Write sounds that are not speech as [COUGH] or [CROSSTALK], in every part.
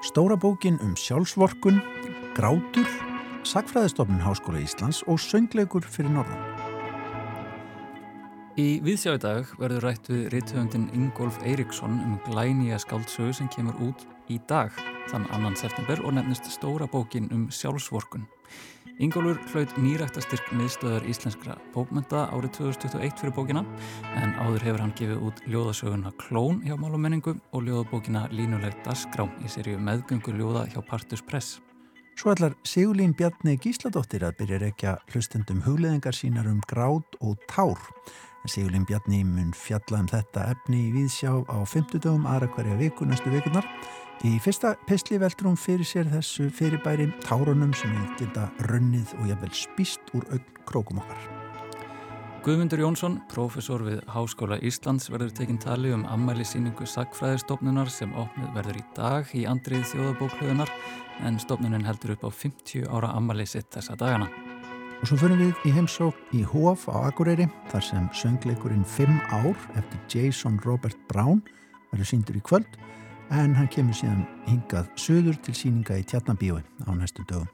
Stóra bókin um sjálfsvorkun, grátur, Sakfræðistofnun Háskóla Íslands og söngleikur fyrir norðan. Í viðsjá í dag verður rætt við rithöfundin Ingolf Eiríksson um glænýja skáldsögu sem kemur út í dag, þann annan september og nefnist stóra bókin um sjálfsvorkun. Ingólfur hlaut nýræktastyrk miðstöðar íslenskra bókmynda árið 2021 fyrir bókina en áður hefur hann gefið út ljóðasöguna Klón hjá Málumenningu og ljóðabókina Línulegt Askrá í seríu meðgöngu ljóða hjá Partus Press. Svo ætlar Sigurlín Bjarni Gísladóttir að byrja rekja hlustendum hugleðingar sínar um grátt og tár. Sigurlín Bjarni mun fjalla um þetta efni í viðsjá á 50 dögum aðra hverja viku næstu vikunar. Í fyrsta pestli veldur hún fyrir sér þessu fyrirbæri tárunum sem geta runnið og jafnvel spýst úr augn krókum okkar. Guðmundur Jónsson, profesor við Háskóla Íslands, verður tekinn tali um ammæli síningu Sackfræðistofnunar sem opnið verður í dag í andrið þjóðabókluðunar en stofnunin heldur upp á 50 ára ammæli sitt þessa dagana. Og svo fyrir við í heimsók í Hóf á Akureyri þar sem söngleikurinn 5 ár eftir Jason Robert Brown verður síndur í kvöld en hann kemur síðan hingað söður til síninga í Tjarnabíu á næstu dögum.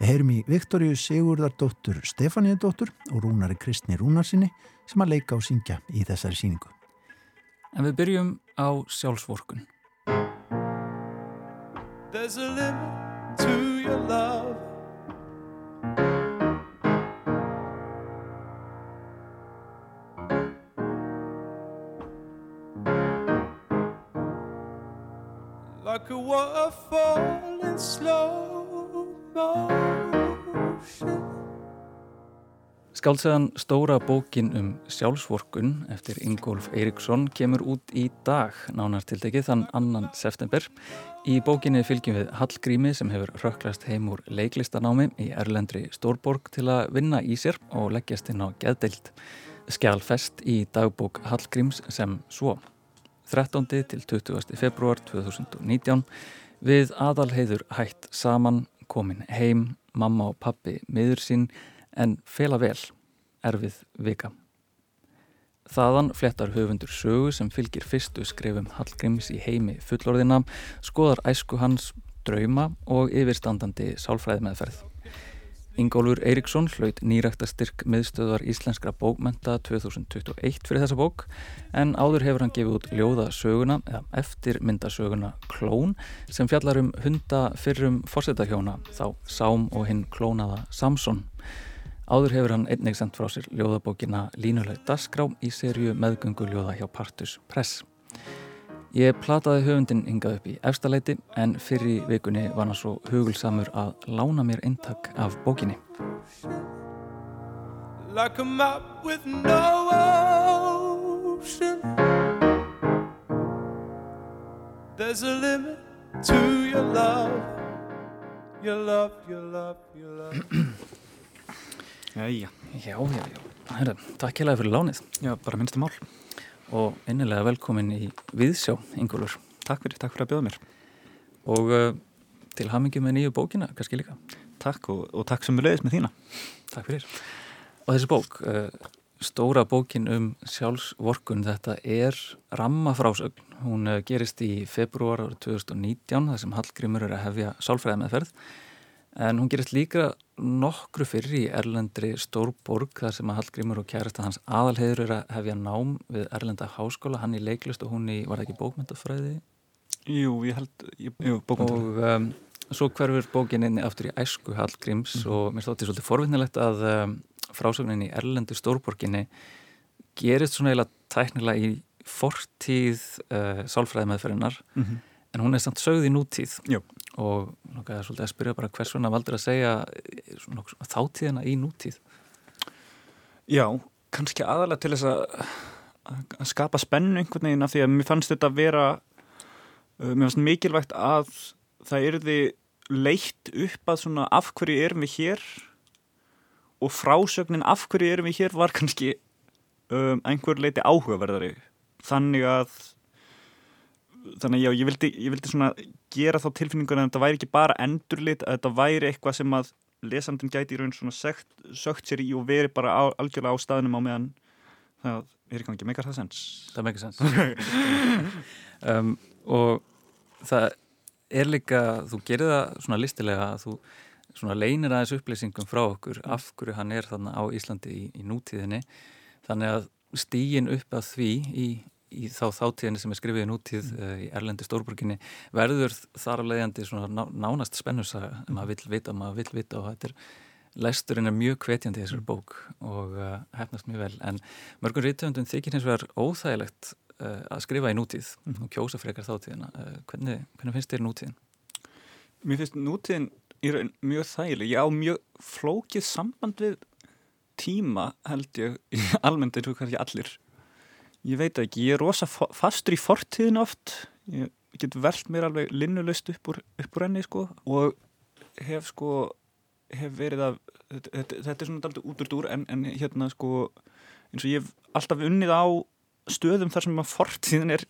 Við heyrum í Viktoríu Sigurðardóttur Stefáníðardóttur og Rúnari Kristni Rúnarsinni sem að leika og syngja í þessari síningu. En við byrjum á sjálfsvorkun. There's a limit to your love Like a waterfall in slow motion Skálsaðan stóra bókin um sjálfsvorkun eftir Ingólf Eiríksson kemur út í dag, nánartiltekið þann annan september. Í bókinni fylgjum við Hallgrími sem hefur rökklast heim úr leiklistanámi í Erlendri Stórborg til að vinna í sér og leggjast inn á geðdeild. Skjálfest í dagbók Hallgríms sem svo. 13. til 20. februar 2019 við aðalheiður hætt saman, komin heim, mamma og pappi miður sín en fela vel, erfið vika. Þaðan flettar höfundur sögu sem fylgir fyrstu skrifum Hallgríms í heimi fullorðina, skoðar æsku hans, drauma og yfirstandandi sálfræði meðferð. Ingólfur Eiríksson hlaut nýrækta styrk miðstöðar íslenskra bókmenta 2021 fyrir þessa bók en áður hefur hann gefið út ljóðasöguna eða eftirmyndasöguna Klón sem fjallar um hunda fyrrum fórsetahjóna þá Sám og hinn klónaða Samson. Áður hefur hann einnig sendt frá sér ljóðabókina Línuleg Dasgrá í serju meðgöngu ljóða hjá Partus Press. Ég plataði höfundin hingað upp í efstaleiti en fyrir í vikunni var hann svo hugulsamur að lána mér eintak af bókinni. Like a map with no ocean There's a limit to your love Your love, your love, your love [CLEARS THROAT] Jæja, Já, já, já. Herra, takk hérlega fyrir lánið já, bara minnstu mál. Og innilega velkomin í Viðsjá, Ingólfur. Takk fyrir, takk fyrir að bjóða mér. Og uh, til hamingi með nýju bókina, kannski líka. Takk og, og takk sem við leiðis með þína. Takk fyrir. Og þessi bók, uh, stóra bókin um sjálfsvorkun, þetta er rammafrásögn. Hún uh, gerist í februar árið 2019, þar sem Hallgrímur er að hefja sálfræði meðferð. En hún gerist líka nokkru fyrir í Erlendri Stórborg þar sem að Hallgrímur og kærasta hans aðalheiður er að hefja nám við Erlenda háskóla, hann í leiklist og hún í, var það ekki bókmyndafræði? Jú, ég held, jú, bókmyndur. og um, svo hverfur bókin inn aftur í æsku Hallgríms og mér stótti svolítið forvinnilegt að um, frásögnin í Erlendu Stórborginni gerist svona eiginlega tæknilega í fortíð uh, sálfræði meðferðinar Mm -hmm. en hún er samt sögð í nútíð Jú. Og nokkað er svolítið að spyrja bara hvers vegna valdur að segja eh, þáttíðina í nútíð Já, kannski aðalega til þess að, að skapa spennu einhvern veginn af því að mér fannst þetta að vera, uh, mér fannst mikilvægt að það yrði leitt upp að svona af hverju erum við hér og frásögnin af hverju erum við hér var kannski um, einhver leiti áhugaverðari. Þannig að þannig já, ég vildi, ég vildi svona gera þá tilfinningur að þetta væri ekki bara endurlit að þetta væri eitthvað sem að lesandin gæti í raun svona sekt, sögt sér í og veri bara á, algjörlega á staðnum á meðan það er í gangi, meikar það sens? Það meikar sens. [LAUGHS] Um, og það er líka, þú gerir það svona listilega að þú svona leynir aðeins upplýsingum frá okkur af hverju hann er þarna á Íslandi í, í nútíðinni. Þannig að stígin upp að því í, í þá þáttíðinni sem er skrifið í nútíð uh, í Erlendi Stórburginni verður þar að leiðandi svona ná, nánast spennusa maður vill vita, maður vill vita og þetta er Læsturinn er mjög hvetjandi í þessari bók og uh, hefnast mjög vel en mörgum rítöfundum þykir hins vegar óþægilegt uh, að skrifa í nútíð mm. og kjósa frekar þáttíðina. Uh, hvernig, hvernig finnst þér nútíðin? Mér finnst nútíðin mjög þægileg. Ég á mjög flókið samband við tíma held ég [LAUGHS] almennt eins og kannski allir. Ég veit ekki, ég er rosa fastur í fortíðin oft. Ég get veld mér alveg linnulust upp úr, upp úr enni sko og hef sko hef verið að þetta, þetta er svona alltaf út úr en, en hérna sko eins og ég hef alltaf unnið á stöðum þar sem að fortíðin er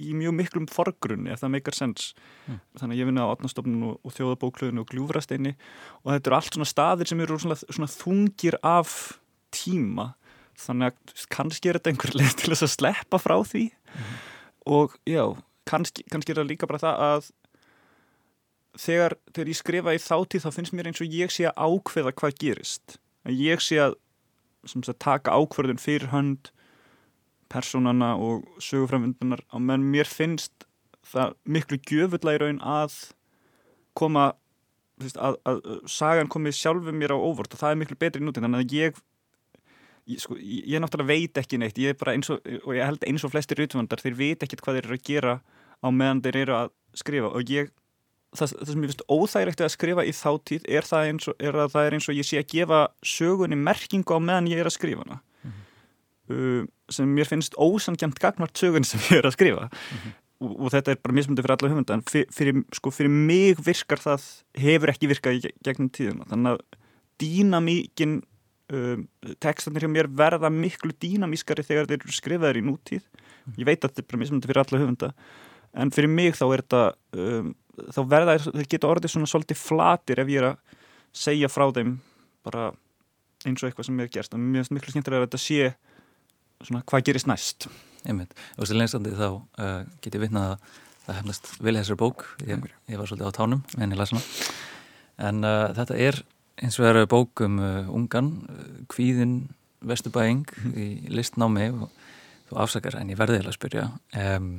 í mjög miklum forgrunni ef það meikar sens mm. þannig að ég vinna á átnastofnun og, þjóðabóklöðinu og gljúfrasteini og þetta eru allt svona staðir sem eru svona, svona þungir af tíma þannig að kannski er þetta einhver leið [LAUGHS] til þess að sleppa frá því. Mm. og já, kannski, kannski er það líka bara það að þegar, þegar ég skrifa í þáttíð þá finnst mér eins og ég sé að ákveða hvað gerist. Að ég sé að sagt, taka ákverðin fyrir hönd personana og söguframvindunar á menn mér finnst það miklu gjöfulla í raun að koma að, að, að sagan komi sjálfu mér á óvort og það er miklu betri nútinn þannig að ég ég, sko, ég, náttúrulega veit ekki neitt. Ég er bara eins og, og ég held eins og flestir utvöndar þeir veit ekkit hvað þeir eru að gera á meðan þeir eru að skrifa. Og ég það, það sem ég finnst óþægilegt að skrifa í þáttíð er, og, er að það er eins og ég sé að gefa sögunni merkingu á meðan ég er að skrifa hana. Mm -hmm. uh, sem mér finnst ósangjönd gagnvart sögunni sem ég er að skrifa. Mm -hmm. og, og þetta er bara mismundi fyrir alla höfunda en fyr, fyrir, sko, fyrir mig virkar það hefur ekki virkað gegnum tíðuna þannig að dýnamíkin um, textanir hjá mér verða miklu dýnamískari þegar þeir eru skrifaðir í nútíð. Ég veit að þetta er bara mismundi fyrir alla höfunda. En fyrir mig þá er þetta um, þá verða þeir geta orðið svona svolítið flatir ef ég er að segja frá þeim bara eins og eitthvað sem ég hef gerst og mér finnst miklu skemmtilega að þetta sé svona hvað gerist næst. Einmitt, og þessi leinstandi þá uh, get ég vitnað að það hefnast vel í þessari bók. Ég, ég var svolítið á tánum en ég læsa hana. En uh, þetta er eins og það eru bók um uh, ungan kvíðin vestubæing mm. í listnámi og þú afsakar en ég verði að spyrja um,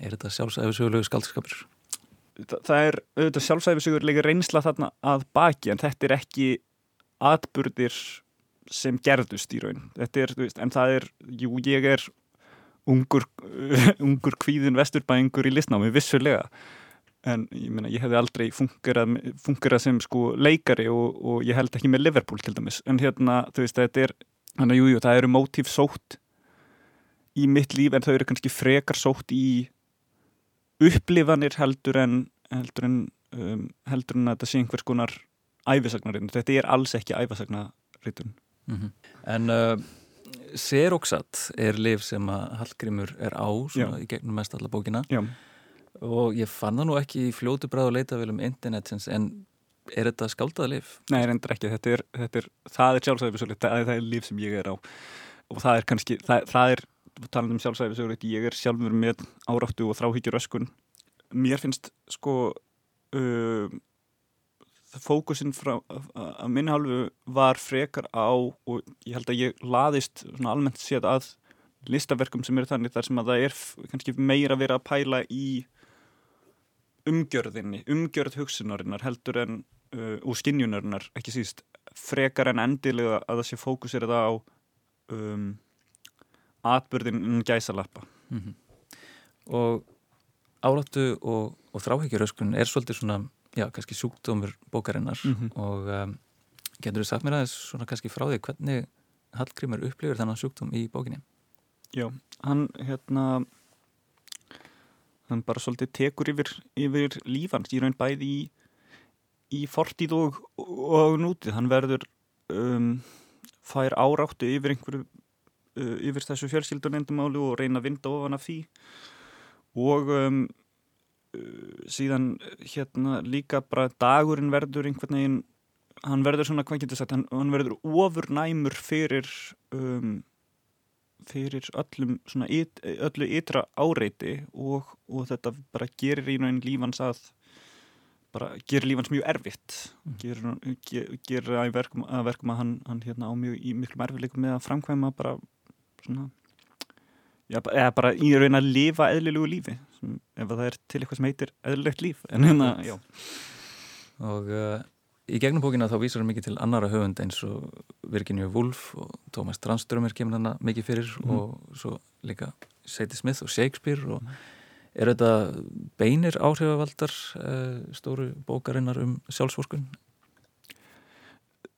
er þetta sjálfsæfisögulegu skaldskapur? það, það er auðvitað sjálfsæfisugur líka reynsla þarna að baki en þetta er ekki atburðir sem gerðust í raun er, veist, en það er, jú ég er ungur, [LAUGHS] ungur kvíðin vesturbæingur í listnámi vissulega en ég, meina, ég hefði aldrei fungerað, fungerað sem sko leikari og, og ég held ekki með Liverpool til dæmis en hérna þú veist þetta er þannig að jújú það eru mótíf sótt í mitt líf en þau eru kannski frekar sótt í upplifanir heldur en heldur en, um, heldur en að þetta sé einhvers konar æfisagnaritun. Þetta er alls ekki æfisagnaritun. Mm -hmm. En uh, Seroxat er liv sem að Hallgrímur er á í gegnum mest alla bókina Já. Og ég fann það nú ekki í fljótu bræð og leita vel um internetins en er þetta skáldaða liv? Nei, reyndar ekki. Þetta er, þetta er, það er sjálfsæfisögulegt, það, það er liv sem ég er á og það er kannski, það, það er talað um sjálfsæfisögulegt, ég er sjálfur með áráttu og þráhyggjur öskun mér finnst sko uh, fókusin frá að minna halvu var frekar á og ég held að ég laðist almennt séð að listaverkum sem eru þannig þar sem að það er kannski meira verið að pæla í umgjörðinni, umgjörð hugsunarinnar heldur en uh, og skinnjunarinnar, ekki síst frekar en endilega að það sé fókusir það á um, atbyrðin gæsalappa mm -hmm. og áláttu og, og þráhyggjuröskun er svolítið svona, já, kannski sjúkdómur bókarinnar mm -hmm. og um, getur þú sagt mér aðeins svona kannski frá því hvernig Hallgrímur upplifir þannig sjúkdóm í bókinni? Já, hann hérna hann bara svolítið tekur yfir, yfir lífans í raun bæði í, í fortíð og, og nútið, hann verður um, fær áráttu yfir einhverju uh, yfir þessu fjölskyldunendumálu og reyna að vinda ofan af því. Og um, uh, síðan hérna líka bara dagurinn verður einhvern veginn hann verður svona, hvað getur sagt, hann, hann verður ofurnæmur fyrir um, fyrir öllum svona yt, öllu ytra áreiti og, og þetta bara gerir í náinn lífans að bara gerir lífans mjög erfitt. Mm. gerir, ger, gerir að verkum að, verkum að hann, hann hérna á mjög í miklum erfiðleikum með að framkvæma bara svona já, eða bara í raun að lifa eðlilegu lífi sem, ef að það er til eitthvað sem heitir eðlilegt líf en hérna, já. Og uh, í gegnum bókina þá vísar hann mikið til annara höfund eins og Virginia Woolf og Thomas Tranströmer kemur hann mikið fyrir Mhm. og svo líka Sadie Smith og Shakespeare og er þetta beinir áhrifavaldar uh, stóru bókarinnar um sjálfsvorkun?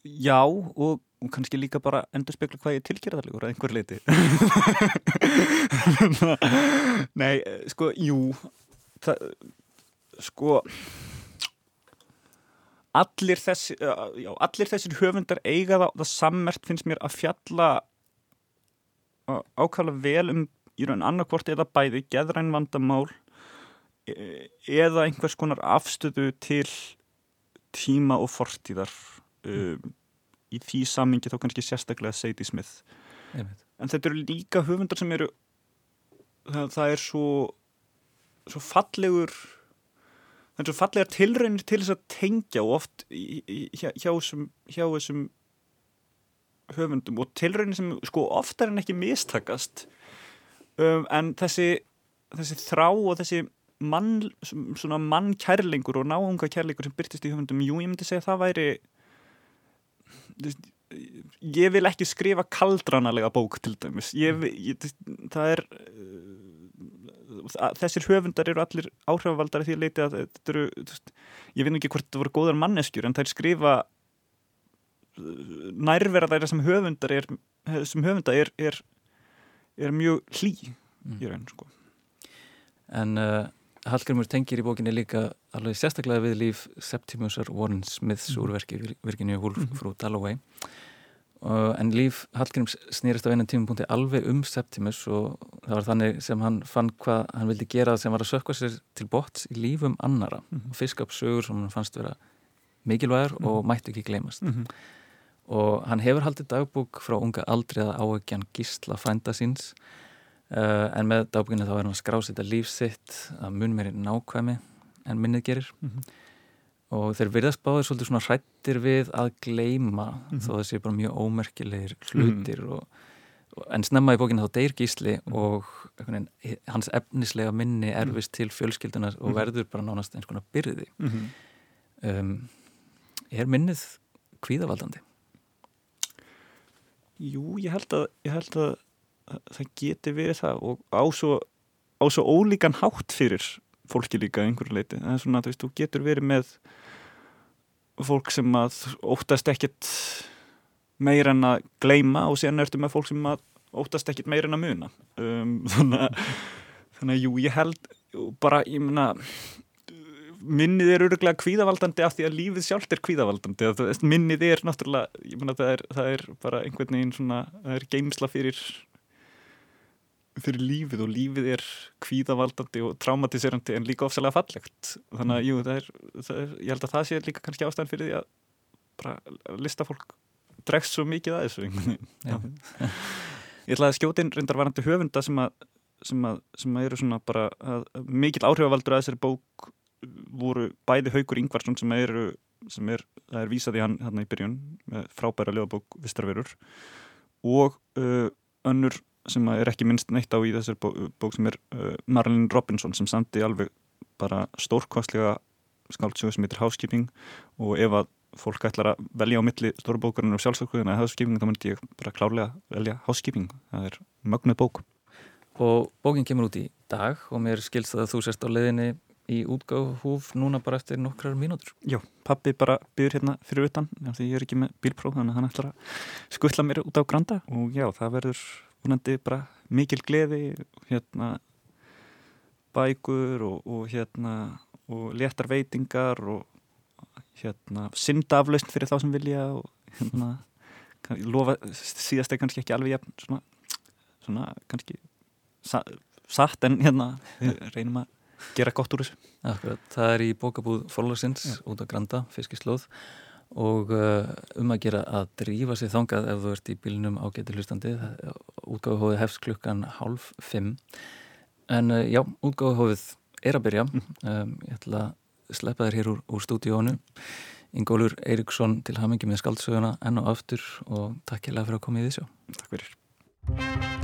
Já, og, kannski líka bara endur spekla hvað ég er tilgerðarlegur að einhver leiti. [LAUGHS] Nei, eh, sko, jú, það, sko, allir, þessi, já, allir þessir höfundar eiga það, það sammert finnst mér að fjalla á- ákala vel um í raun annarkvort eða bæði, geðræn vandamál e- eða einhvers konar afstöðu til tíma og fortíðar um, í því samingi þá kannski sérstaklega Sadie Smith. En þetta eru líka höfundar sem eru það, það er svo svo fallegur það er svo fallegar tilraunir til þess að tengja og oft í, í, hjá, hjá, þessum, hjá þessum höfundum og tilraunir sem sko oftar en ekki mistakast. Um, en þessi þessi þrá og þessi mann, svona mannkærlingur og náunga kærlingur sem byrtist í höfundum jú, ég myndi segja að það væri ég vil ekki skrifa kaldranalega bók til dæmis. Ég, ég, það er þessir höfundar eru allir áhrifavaldari því að leiti að þetta eru, ég veit ekki hvort það voru góðar manneskjur en þær skrifa uh, nærvera þeirra sem höfundar er, sem höfundar er, er, er mjög hlý Mm. í raun sko. En uh, Hallgrimur tengir í bókinni líka alveg sérstaklega við líf Septimusar Warren Smiths Mhm. úrverki Virginia Woolf Mhm. frú Dalloway en líf Hallgrims snýrist á einum tímapunkti alveg um Septimus og það var þannig sem hann fann hvað hann vildi gera sem var að sökka sér til botts í lífum annara Mhm. og fiska upp sögur sem hann fannst vera mikilvægur og Mhm. mættu ekki gleymast mm -hmm. og hann hefur haldið dagbúk frá unga aldrei að áökjan gísla frænda síns uh, en með dagbúkinu þá er hann að skrásita líf sitt að mun meiri nákvæmi en minnið gerir Mhm. Og þeir virðast báðir svolítið svona hrættir við að gleyma Mhm. þó þessi bara mjög ómerkilegir hlutir og, og, en snemma í bókinu þá deyr gísli Mhm. og veginn, hans efnislega minni erfist til fjölskyldunar og Mhm. verður bara nánast eins konar byrði Mm -hmm. um, er minnið kvíðavaldandi? Jú, ég held að, ég held að það geti verið það og á svo, á svo ólíkan hátt fyrir fólki líka einhverju leiti. Er svona, þú veist, þú getur verið með fólk sem að óttast ekkit meira en að gleyma og síðan ertu með fólk sem að óttast ekkit meira en að muna. Um, [LAUGHS] þannig, að, þannig að jú, ég held bara, ég meina minnið er öruglega kvíðavaldandi af því að lífið sjálft er kvíðavaldandi minnið er náttúrulega ég meina það er, það er bara einhvern veginn svona það er geimsla fyrir fyrir lífið og lífið er kvíðavaldandi og traumatiserandi en líka ofsalega fallegt. Þannig að jú, það er, það er ég held að það sé líka kannski ástæðan fyrir því að bara listafólk dregst svo mikið að þessu ég ætlaði að skjótin reyndar varandi höfunda sem að, sem að, sem að eru svona bara að, mikill áhrifavaldur að þessari bók voru bæði Haugur Ingvarsson sem eru sem er, það er vísað í hann hérna í byrjun með frábæra ljóðabók Vistarverur og uh, önnur sem að er ekki minnst neitt á í þessari bók, bók sem er uh, Marlene Robinson sem samti alveg bara stórkvæslega skáldsjóð sem heitir Housekeeping. Og ef að fólk ætlar að velja á milli stórbókurinn og sjálfsökuðina eða Housekeeping þá myndi ég bara klárlega velja Housekeeping, það er mögnuð bók. Og bókin kemur út í dag og mér skilst að þú sérst á leiðinni í útgáfhúf núna bara eftir nokkrar mínútur. Já, pappi bara byður hérna fyrir utan því ég er ekki með bílpróf þannig að hann ætlar að skuttla mér út á granda. Og já, það verður vonandi bara mikil gleði hérna bækur og, og hérna og léttar veitingar og hérna syndaflaust fyrir þá sem vilja og hérna kann- lofa síðast er kannski ekki alveg jafn svona, svona kannski sa, satt en hérna reynum að gera gott úr þessu. Akkurat, það er í bókabúð Forlagsins út á Granda, fiskislóð og uh, um að gera að drífa sér þangað ef þú ert í bílnum ágæti hlustandi útgáðuhófið hefst klukkan hálf fimm. En uh, já, útgáðuhófið er að byrja. Um, ég ætla að sleppa þér hér úr, úr stúdíónu Ingólur Eiríksson til hamingi með skaldsöguna enn og aftur og takk ég lega fyrir að koma í því sjá Takk fyrir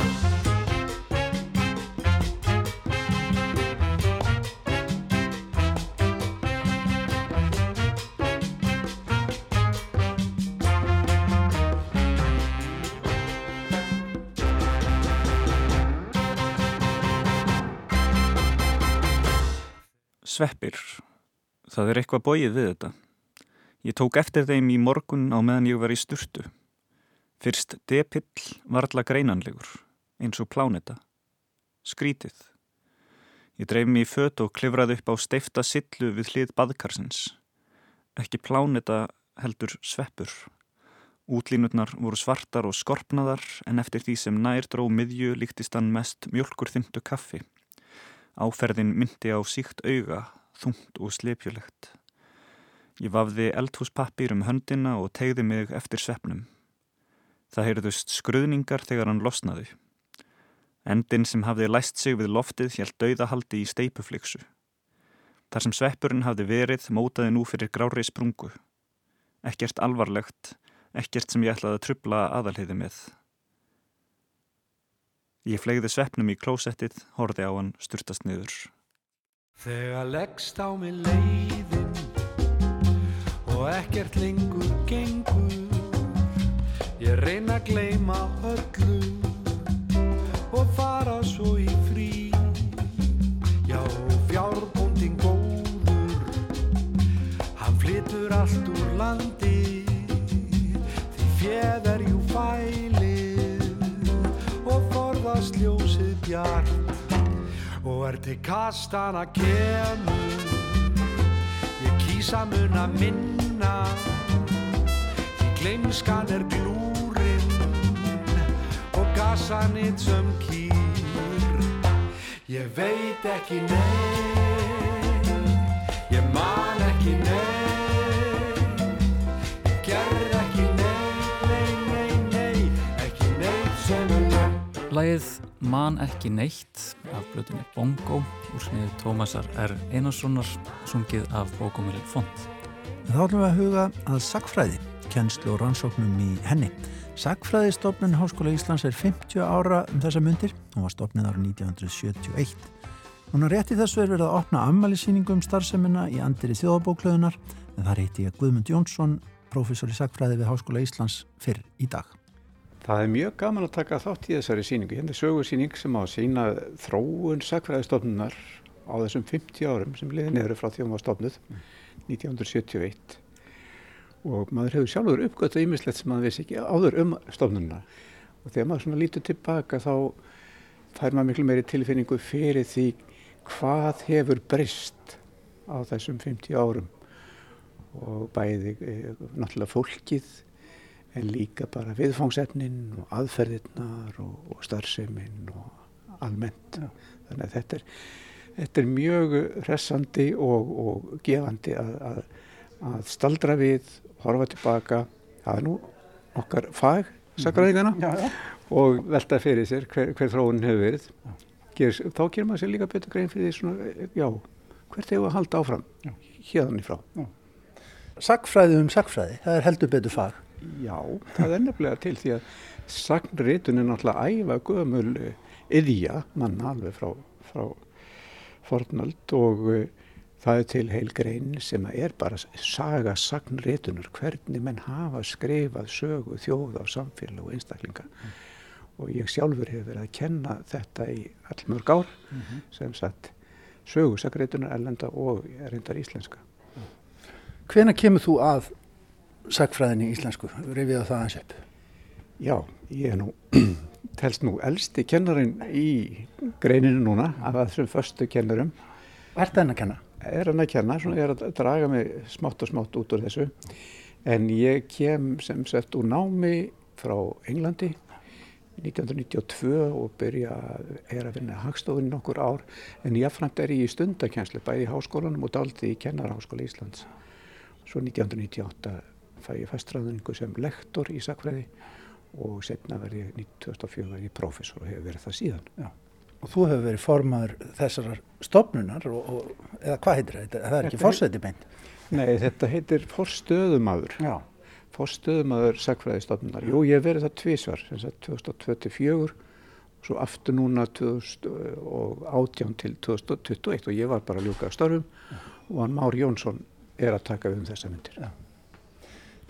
Sveppir. Það er eitthvað bóið við þetta. Ég tók eftir þeim í morgun á meðan ég var í sturtu. Fyrst depill var alla greinanlegur, eins og pláneta. Skrítið. Ég dreif mér í fött og klifraði upp á steifta sillu við hlið baðkarsins. Ekki pláneta heldur sveppur. Útlínutnar voru svartar og skorpnaðar en eftir því sem nær dró miðju líktist hann mest mjölkur þyndu kaffi. Áferðin myndi á síkt auga, þungt og slepjulegt. Ég vafði eldhúspappir um höndina og tegði mig eftir sveppnum. Það heyrðust skruðningar þegar hann losnaði. Endin sem hafði læst sig við loftið hjælt dauðahaldi í steipufliksu. Þar sem sveppurinn hafði verið mótaði nú fyrir grári sprungu. Ekkert alvarlegt, ekkert sem ég ætlaði að trubla aðalhiði með. Ég flegði sveppnum í klósettið, horfi á hann styrtast niður. Þegar leggst á mig leiðin og ekkert lengur gengur Ég reyna að gleyma öllu til kastana kemur. Ég kýsa mun að minna. Því gleimskan er glúrin og gassanit sem kýr. Ég veit ekki nei ég man ekki nei ég gerð ekki nei nei, nei, nei. Ekki neitt sem er lög Lægið Man ekki neitt af blötunni Bongo úr sniðu Tómasar R. Einarssonar sungið af bókumil Font. Þá ætlum við að huga að sagfræði, kennslu og rannsóknum í henni. Sagfræðistofnun Háskóla Íslands er 50 ára um þessa myndir. Hún var stofnun ára 1971. Núna rétt í þessu er verið að opna ammælisýningu um starfseminna í andiri þjóðabóklöðunar en það reyti ég Guðmund Jónsson, professor í sagfræði við Háskóla Íslands fyrr í dag. Það er mjög gaman að taka þátt í þessari síningu. Hérna er sögursýning sem á að sína þróun sakfræðistofnunar á þessum 50 árum sem liðin eru frá því hún var stofnuð 1971 og maður hefur sjálfur uppgötta ímislegt sem maður vissi ekki áður um stofnununa og þegar maður svona lítur tilbaka þá fær maður miklu meiri tilfinningu fyrir því hvað hefur breyst á þessum 50 árum. Og bæði eh, náttúrulega fólkið en líka bara viðfangsefnin og aðferðirnar og, og starfseminn og almennt. Þannig að þetta er, þetta er mjög hressandi og, og gefandi að, að, að staldra við, horfa tilbaka, það er nú okkar fag, sakræðingana, og velta fyrir sér hver, hver þróun hefur verið. Ger, þá gerir maður sér líka betur grein fyrir því svona, já, hvert hefur að halda áfram hérðan í frá. Sagfræði um sagfræði, það er heldur betur fag. Já, það er nefnilega til því að sagnritun er náttúrulega æfa gömul yðja manna alveg frá, frá fornöld og uh, það er til heil grein sem er bara saga sagnritunar, hvernig menn hafa skrifað sögu þjóða á samfélag og einstaklinga og ég sjálfur hefur verið að kenna þetta í allmörg ár sem sagt sögu sagnritunar erlenda og reyndar íslenska. Hvena kemur þú að sagfræðinni íslensku? Rifið á það aðeins upp. Já, ég er nú, [CLEARS THROAT] telst nú elsti kennarinn í greininu núna af þessum förstu kennarum. Hvert er henn að kenna? Er hann að kenna, svona ég er að draga mig smátt og smátt út úr þessu. En ég kem sem sett úr námi frá Englandi 1992 og byrja er að vinna hagstofun í nokkur ár. En jáfnframt er ég í stundakenslu bæði í háskólanum og daldi í kennarháskóla Íslands. Svo 1998 fæ ég fastræðningu sem lektor í sakfræði og setna verði ég 2004 verði ég prófessor og hefur verið það síðan. Og þú hefur verið formaður þessar stopnunar og, og, eða hvað heitir þetta? Það er ekki Þetta fórseti beint. Nei, þetta heitir forstöðumadur, Já. forstöðumadur sagfræðistofnunar. Jú, ég hef verið það tvísvar, sem sagt 2024 og svo aftur núna 2018 til 2021 og ég var bara að ljúka að störfum og hann Már Jónsson er að taka um þessa myndir. Já.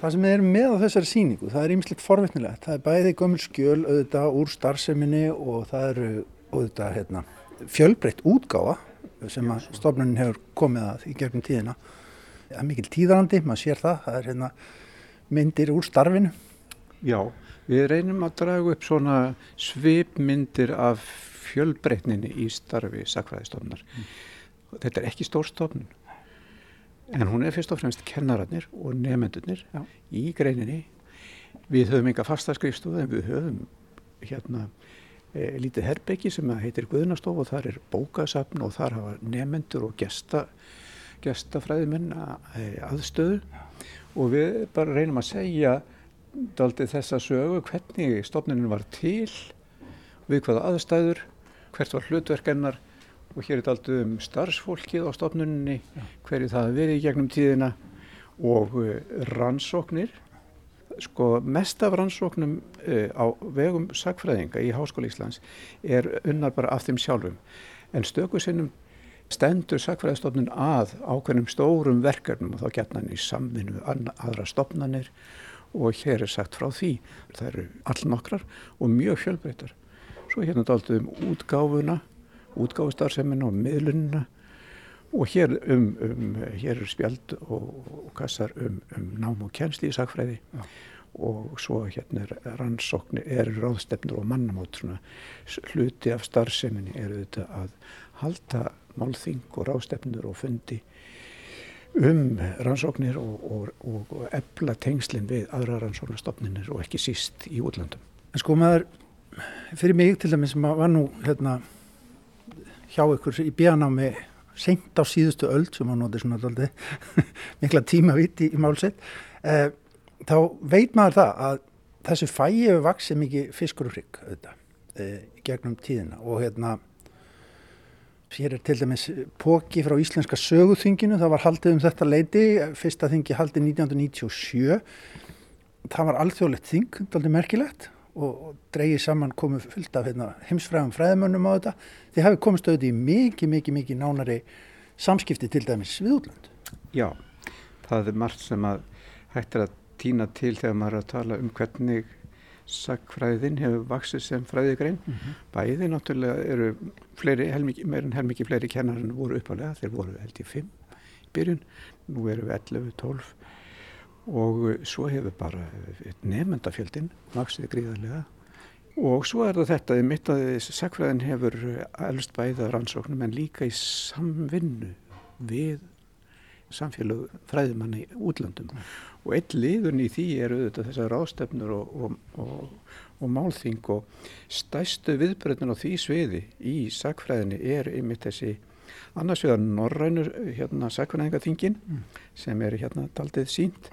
Það sem erum með á þessari sýningu, það er ýmislegt forvitnilegt. Það er bæði gömul skjöl auðvitað úr starfseminni og það eru auðvitað hérna, fjölbreytt útgáfa sem að stofnunin hefur komið að í gegnum tíðina. Það er mikil tíðarandi, maður sér það. Það er hérna, myndir úr starfinu. Já, við reynum að draga upp svona svipmyndir af fjölbreytninni í starfi sagfræðistofnunar. Þetta er ekki stór stofnun, en hún er fyrst og fremst kennararnir og nefendurnir Já. í greininni. Við höfum enga fasta skrifstofu en við höfum hérna e, lítið herbyggi sem heitir Guðnastof og þar er bókasafn og þar hafa nefendur og gesta, gestafræðimenn e, aðstöðu og við bara reynum að segja daldið þessa sögu hvernig stofnunin var til, við hvaða aðstæður, hvert var hlutverkennar og hér er daldið um starfsfólkið á stofnuninni, hverju það hafi verið í gegnum tíðina og uh, rannsóknir. Sko mest af rannsóknum uh, á vegum sagfræðinga í Háskóla Íslands er unnar bara af þeim sjálfum en stöku sinnum stendur sagfræðistofnun að ákveðnum stórum verkefnum og þá gætna hann í samvinnu aðra stofnanir og hér er sagt frá því. Það eru allnokkrar og mjög fjölbreytar. Svo hérna dálítið um útgáfuna, útgáfustarfsemina og miðlunina og hér, um, um, hér eru spjald og, og kassar um, um nám og kennsli í sagfræði Já. og svo hérna er rannsóknir, eru ráðstefnur og mannamót svona hluti af starfseminni eru þetta að halda málþing og ráðstefnur og fundi um rannsóknir og, og, og, og efla tengslinn við aðra rannsóknarstofninir og ekki síst í útlandum. En sko maður, fyrir mig til dæmis sem var nú hérna hjá ykkur í bíanámi seint á síðustu öld sem að noti svona daldi [LAUGHS] mikla tíma vitt í, í málsett eh, þá veit maður það að þessu fæi hefur vaksið mikið fiskur og hrygg auðvitað, eh, gegnum tíðina. Og hérna hér er til dæmis póki frá Íslenska söguþinginu, það var haldið um þetta leiti, fyrsta þingi haldið 1997 það var alþjóðlegt þing, daldi merkilegt og, dreigið saman komu fullt af hérna, heimsfræðum fræðimönnum á þetta þið hafi komist auðvitað í mikið, mikið, mikið nánari samskipti til dæmis við útland. Já, það er margt sem að hægt er að týna til þegar maður er að tala um hvernig sagfræðin hefur vaksið sem fræðigrein. Bæði náttúrulega eru fleiri, helmiki, meir en helmikið fleiri kennar en voru uppalega, þeir voru held í fimm í byrjun, nú eru við 11, 12 og uh, svo hefur bara nefndafjöldin vaksið gríðarlega. Og svo er það þetta, mitt að sagfræðin hefur elst bæða rannsóknum en líka í samvinnu við samfélag fræðimanna í útlandum og eitt liðun í því eru auðvitað þessar ráðstefnur og, og, og, og málþing. Og stæstu viðbröðin á því sviði í sagfræðinni er einmitt þessi annars vegar norrænur hérna sagfræðingaþingin sem er hérna daldið sínt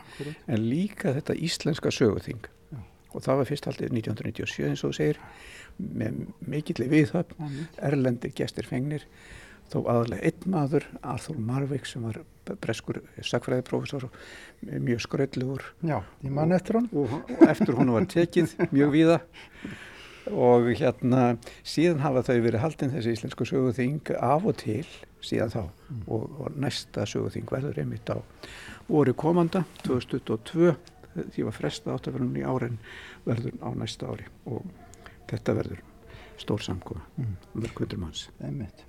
en líka þetta íslenska söguþing. Og það var fyrst haldið 1997 eins og þú segir með mikill viðhöfn erlendir gestir fengnir þó aðalega einn maður, Arthur Marvik sem var breskur sakfræðiprófessor mjög skröldlugur Já, ég man eftir hann. og og eftir hún var tekið mjög víða og hérna síðan hafa þau verið haldin þessi íslensku söguþing af og til síðan þá. Og, og næsta söguþing verður einmitt á voru komanda 2022 því var fresta áttaverðunum í árin verður á næsta ári. Og þetta verður stór samkoma Mm. mörg hundur manns. Einmitt.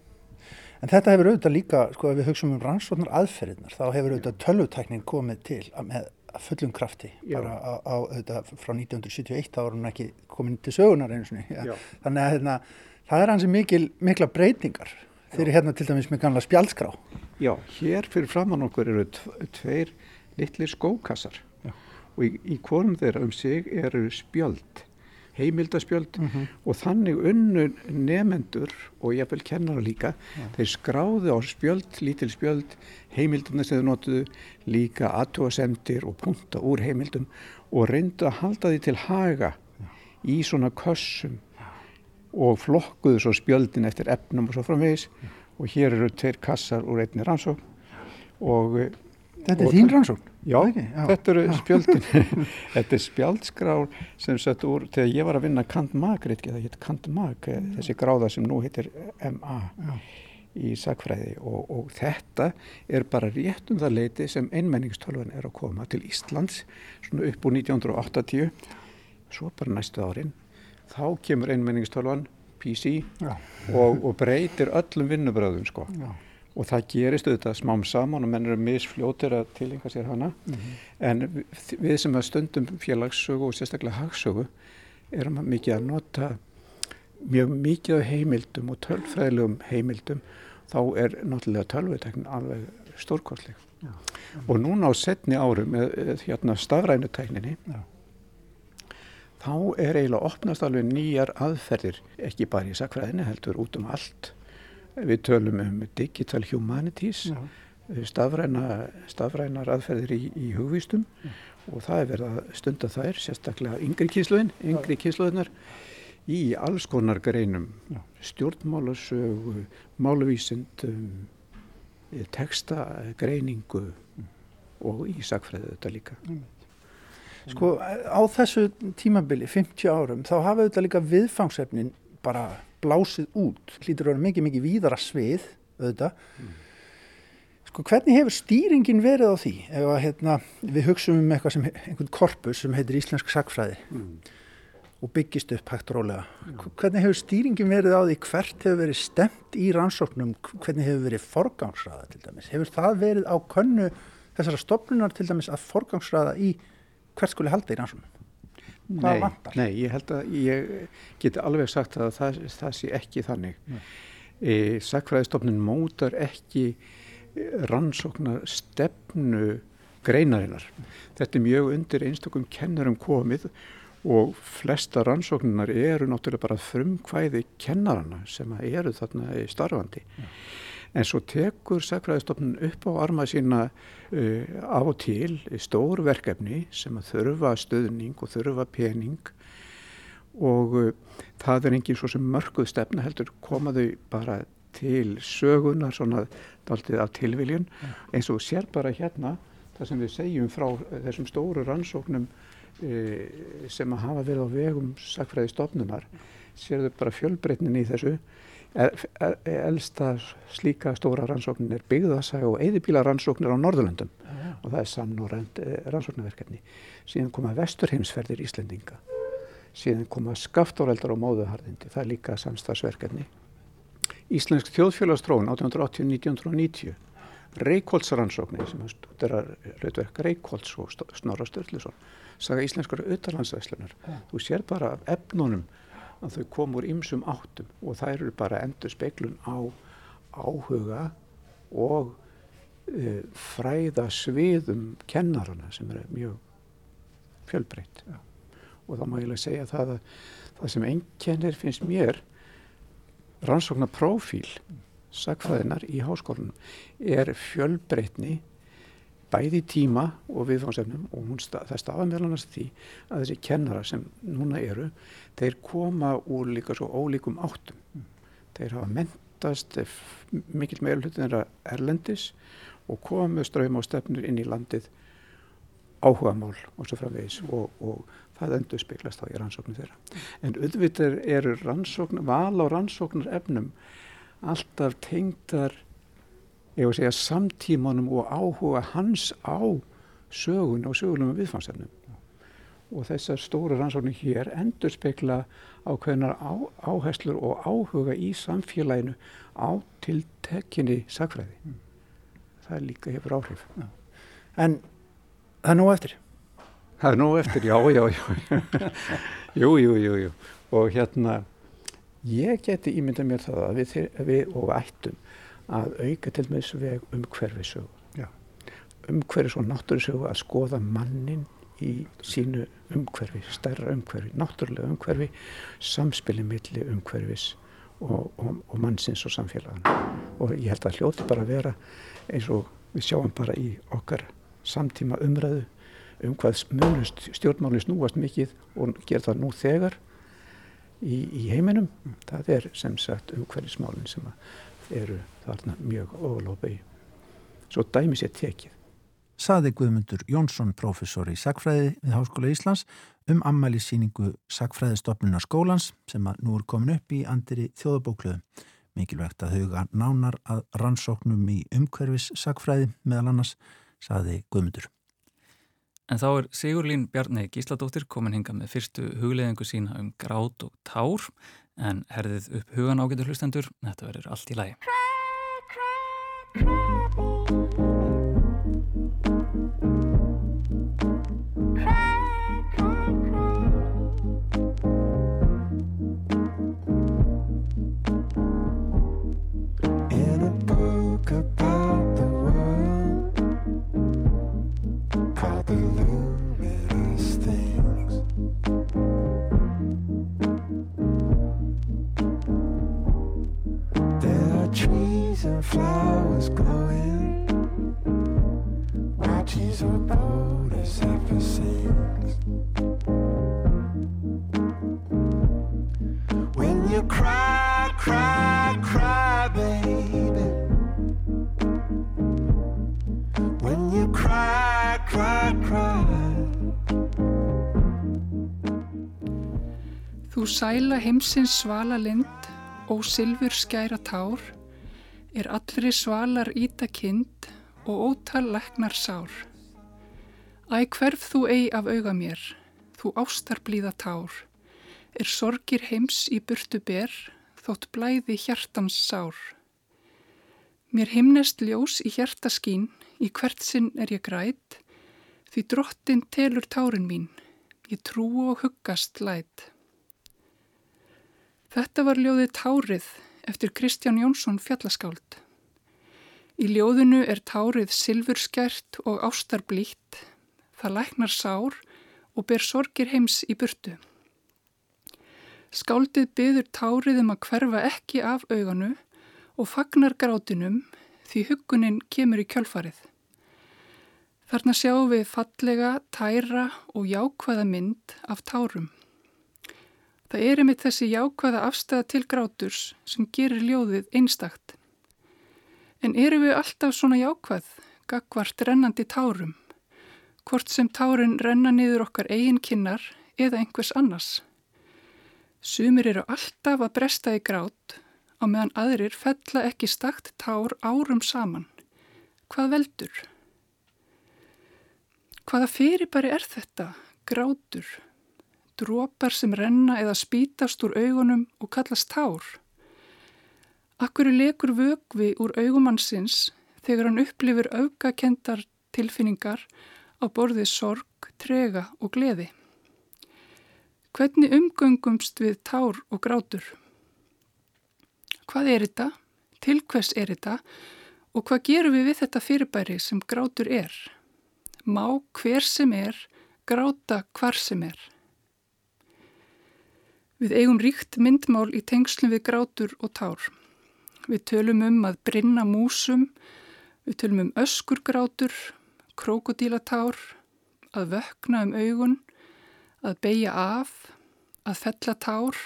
En þetta hefur auðvitað líka, sko, ef við hugsaum um rannsóknar aðferðirnar, þá hefur auðvitað tölvutæknin komið til að með að fullum krafti, bara á, á auðvitað frá 1971, þá var hún ekki komin til sögunar einu sinni. Ja. Þannig að hérna, það er hansi mikil, mikla breytingar fyrir hérna til dæmis með gamla spjaldskrá. Já, hér fyrir framann okkur eru tv- tveir litlir skókassar Já. og í, í hvorum þeirra um sig eru spjöld, heimildaspjöld Mhm. og þannig unnu nefendur og jafnvel kennara líka, þeir skráðu á spjöld, lítil spjöld, heimildarnir sem þeir notuðu, líka aðtúasemdir og punta úr heimildum og reyndu að halda því til haga í svona kössum og flokkuðu svo spjöldin eftir efnum og svo framvegis. Og hér eru tveir kassar úr einni rannsókn og Þetta er þín rannsókn? Já, Ekki? Já. þetta eru spjöldin [LAUGHS] þetta er spjaldskrár sem sett úr þegar ég var að vinna Kant Mag það hétt Kant Mag eh, þessi gráða sem nú heitir MA Já. í sagfræði og, og þetta er bara rétt um það leiti sem einmenningstölvan er að koma til Íslands svona upp úr 1980 svo bara næstu árin þá kemur einmenningstölvan PC Já. og, og breytir öllum vinnubröðum sko. Og það gerist auðvitað smám saman og menn eru misfljótir að tilenga sér hana en við- sem að stundum félagssögu og sérstaklega hagsögu erum að mikið að nota mjög mikið af heimildum og tölfræðilegum heimildum þá er náttúrulega tölvuteknin alveg stórkostleg Já. og núna á setni árum með hérna stafrænutekninni Já. þá er eiginlega opnast alveg nýjar aðferðir ekki bara í sakfræðinni heldur út um allt við tölum um digital humanities Já. stafræna, stafrænar aðferðir í, í hugvístum og það er verið að stunda þær, sérstaklega yngri kynsluðin, yngri kynsluðinar í alls konar greinum, Já. stjórnmálasögu, máluvísindum, textagreiningu og í sakfræðu þetta líka. Sko á þessu tímabili, 50 árum, þá hafa auðvitað líka viðfangsefnin bara blásið út, hlýtur að vera mikið, mikið víðara svið, auðvitað. Sko hvernig hefur stýringin verið á því? Ef að hérna, við hugsaum um eitthvað sem, einhvern korpus sem heitir Íslensk Sakfræði og byggist upp hægt rólega. Hvernig hefur stýringin verið á því hvert hefur verið stemt í rannsóknum, hvernig hefur verið forgangsraða til dæmis? Hefur það verið á könnu þessara stofnunar til dæmis að forgangsraða í hvert skuli halda í rannsóknum? Hvað Nei, vantar? nei, ég held að ég geti alveg sagt að það, það sé ekki þannig. E, Sakfræðistofnun mótar ekki rannsóknar stefnu greinarinnar. Þetta er mjög undir einstakum kennarum komið og flesta rannsóknunar eru náttúrulega bara frumkvæði kennarana sem eru þarna í starfandi. En svo tekur sakfræðistofnun upp á arma sína uh, af og til stór verkefni sem að þurfa stöðning og þurfa pening. Og uh, það er engin svo sem mörguð stefna heldur koma þau bara til sögunar svona daldið af tilviljun. Eins og sér bara hérna það sem við segjum frá eh, þessum stóru rannsóknum uh, sem að hafa verið á vegum sakfræðistofnunar sér þau bara fjölbreytnin í þessu elsta slíka stóra rannsóknin er byggðasaga og eðibíla rannsóknir á Norðurlöndum og það er samnorrænt eh, rannsóknarverkefni. Síðan koma vesturheimsferðir Íslendinga. Síðan koma skaftáreldar og móðuharðindi. Það er líka samstagsverkefni. Íslensk þjóðfélagstróun 1880-1990. Reykjóldsrannsóknir sem studerar hlutverk Reykjólds og Snorra Sturluson. Saga íslenskara utanlandsvæslunar. Þú sér bara efnunum að þau kom úr ymsum áttum og það eru bara endur speiklun á áhuga og uh, fræða sviðum kennarana sem eru mjög fjölbreytt. Og þá má ég lega segja það að það sem einkennir finnst mér rannsóknar prófíl sagfræðinar í háskólanum er fjölbreytni bæði tíma og viðfangsefnum og hún það stafa meðal annars því að þessi kennara sem núna eru þeir koma úr líka svo ólíkum áttum. Þeir hafa mentast mikill meira hlutin þeirra erlendis og koma með ströym og stefnur inn í landið áhugamál og svo framvegis og, og það endur speglast þá í rannsóknum þeirra. En auðvitað eru rannsókn val á rannsóknar efnum alltaf tengdar ég var að segja samtímanum og áhuga hans á sögun og sögulegum viðfangsefnum og þessar stóru rannsóknir hér endur spekla á, áherslur og áhuga í samfélaginu á tiltekinni sagfræði það líka hefur áhrif En það er nú eftir. Það er nú eftir, já, já, já. [LAUGHS] jú, jú, jú, jú. Og hérna, ég geti ímyndað mér það að við, við og ættum að auka til með þessu veg um hverfisögu. Já. Umhverfis og náttúrusögu að skoða mannin í sínu umhverfi, stærra umhverfi, náttúrulega umhverfi, samspili milli umhverfis og, og, og mannsins og samfélagan. Og ég held að hljóti bara að vera eins og við sjáum bara í okkar samtíma umræðu um hvað munust stjórnmáli snúast mikið og gera það nú þegar í, í heiminum. Það er sem sagt umhverfismálinn sem eru þarna mjög ofalópa í. Svo dæmi sér tekið. Saði Guðmundur Jónsson, professor í Sagfræði við Háskóla Íslands um ammælisýningu Sagfræðistofnunar skólans sem að nú er komin upp í andiri þjóðabókluðu. Mikilvægt að huga nánar að rannsóknum í umhverfis Sagfræði meðal annars, saði Guðmundur. En þá er Sigurlín Bjarni Gísladóttir komin hinga með fyrstu hugleðingu sína um grát og tár en herðið upp hugan ágættur hlustendur, þetta verður allt í lagi. Flowers glowing. She's her boat as ever sings When you cry, cry, cry, baby. When you cry, cry, cry. Þú sæla heimsins svala lind og sylfur skæra tár er allri svalar íta kind og ótal leknar sár. Æ hverf þú eigi af auga mér, þú ástar blíða tár, er sorgir heims í burtu ber, þótt blæði hjartans sár. Mér himnest ljós í hjartaskín, í hvert sinn er ég grætt, því drottin telur tárin mín, ég trú og huggast lætt. Þetta var ljóðið Tárið eftir Kristján Jónsson fjallaskáld. Í ljóðinu er tárið silfurskert og ástarblítt, það læknar sár og ber sorgir heims í burtu. Skáldið byður tárið um að hverfa ekki af auganu og fagnar grátinum því hugunin kemur í kjölfarið. Þarna sjáum við fallega, tæra og jákvæða mynd af tárum. Það er einmitt þessi jákvæða afstæða til gráturs sem gerir ljóðið einstakt. En eru við alltaf svona jákvæð, gagvart rennandi tárum, hvort sem tárin renna niður okkar eigin kinnar eða einhvers annars. Sumir eru alltaf að bresta í grát á meðan aðrir fella ekki stakt tár árum saman. Hvað veldur? Hvaða fyrirbæri er þetta? Grátur drópar sem renna eða spítast úr augunum og kallast tár. Akkur lekur vögvi úr augumannsins þegar hann upplifir aukakendar tilfinningar á borðið sorg, trega og gleði. Hvernig umgöngumst við tár og grátur? Hvað er þetta? Til hvers er þetta? Og hvað gerum við við þetta fyrirbæri sem grátur er? Má hver sem er gráta hvar sem er? Við eigum ríkt myndmál í tengslum við grátur og tár. Við tölum um að brinna músum, við tölum um öskurgrátur, krokodílatár, að vökna um augun, að beigja af, að fella tár,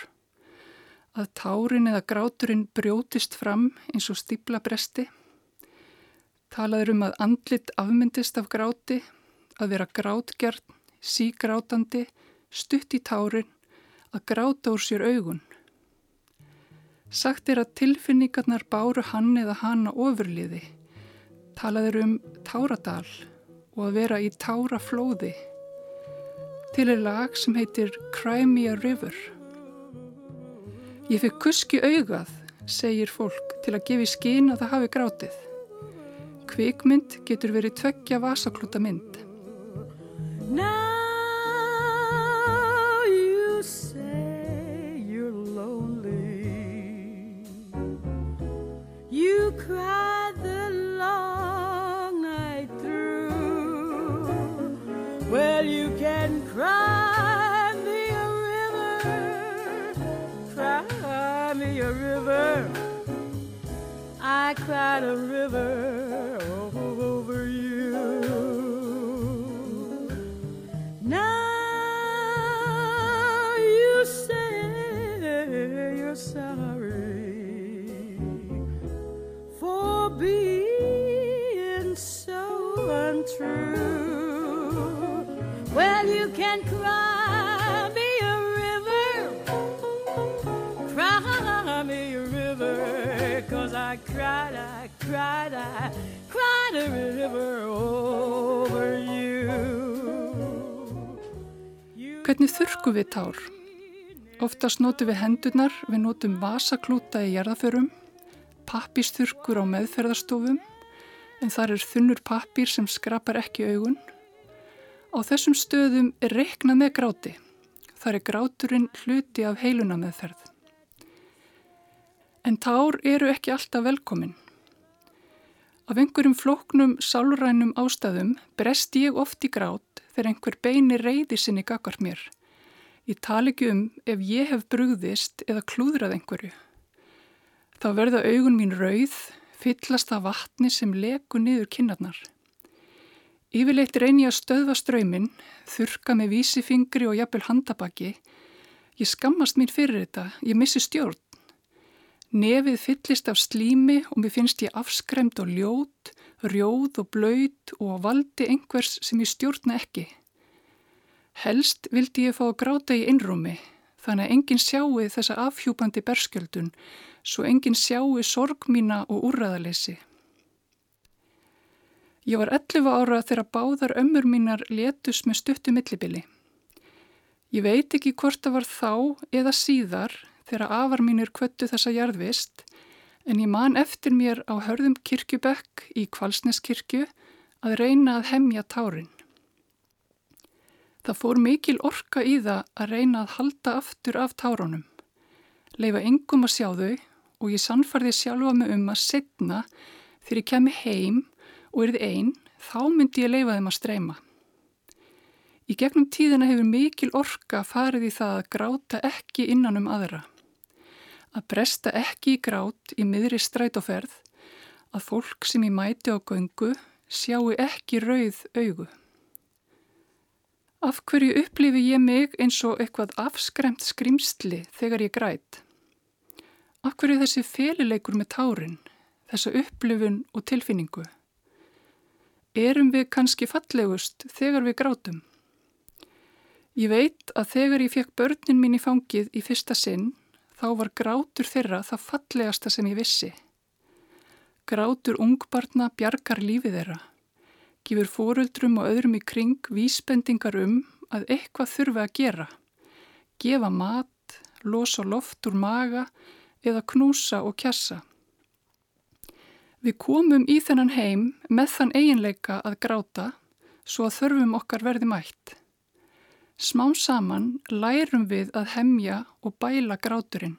að tárin eða gráturinn brjótist fram eins og stíbla bresti. Talaður um að andlit afmyndist af gráti, að vera grátgjart, sígrátandi, stutt í tárin að gráta úr sér augun. Sagt er að tilfinningarnar báru hann eða hana ofurliði, talaður um táradal og að vera í táraflóði. Til er lag sem heitir Crimea River. Ég fikk kuski augað, segir fólk til að gefi skín að það hafi grátið. Kvikmynd getur verið tveggja vasaklúta mynd. Cried the long night through. Well, you can cry me a river, cry me a river. I cried a river. Cried, I cried, a river over you. Hvernig þurrku við tár? Oftast notum við hendurnar, við notum vasaklúta í jarðaförum, pappisþurkur á meðferðarstofum, en þar er þunnur pappir sem skrapar ekki augun. Á þessum stöðum er reiknað með gráti. Þar er gráturinn hluti af heiluna meðferð. En tár eru ekki alltaf velkomin. Af einhverjum flóknum sálrænum ástæðum brest ég oft í grát þegar einhver beini reyði sinni gagvart mér. Ég tala ekki um ef ég hef brugðist eða klúðrað einhverju. Þá verða augun mín rauð, fyllast af vatni sem leku niður kinnarnar. Yfirleitt reyni ég að stöðva ströymin, þurka með vísifingri og jafnvel handabaki. Ég skammast mín fyrir þetta, ég missi stjórn. Nefið fyllist af slími og mér finnst ég afskremt og ljót, rjóð og blöyt og valdi einhvers sem ég stjórna ekki. Helst vildi ég fá að gráta í innrúmi, þannig að enginn sjáu þessa afhjúpandi berskjöldun, svo enginn sjáu sorg mína og úrraðalessi. Ég var 11 ára þegar báðar ömmur mínar letus með stuttu millibili. Ég veit ekki hvort það var þá eða síðar þegar afar mínir kvöttu þessa jarðvist, en ég man eftir mér á hörðum kirkjubekk í Kvalsneskirkju að reyna að hemja tárin. Það fór mikil orka í það að reyna að halda aftur af tárunum. Leifa engum að sjá þau og ég sannfarði sjálfa mig um að setna þegar ég kemi heim og erði einn, þá myndi ég leifa þeim að streyma. Í gegnum tíðina hefur mikil orka farið í það að gráta ekki innan um aðra. Að bresta ekki í grát í miðri strætóferð, að fólk sem ég mæti á göngu sjáu ekki rauð augu. Af hverju upplifi ég mig eins og eitthvað afskremt skrimsli þegar ég græt? Af hverju þessi félileikur með tárin, þessa upplifun og tilfinningu? Erum við kannski fallegust þegar við grátum? Ég veit að þegar ég fekk börnin mín í fangið í fyrsta sinn, þá var grátur þeirra það fallegasta sem ég vissi. Grátur ungbarna bjargar lífið þeirra gefur fóruldrum og öðrum í kring vísbendingar um að eitthvað þurfi að gera. Gefa mat, losa loft úr maga eða knúsa og kjassa. Við komum í þennan heim með þann eiginleika að gráta svo að þörfum okkar verði mætt. Smám saman lærum við að hemja og bæla gráturinn,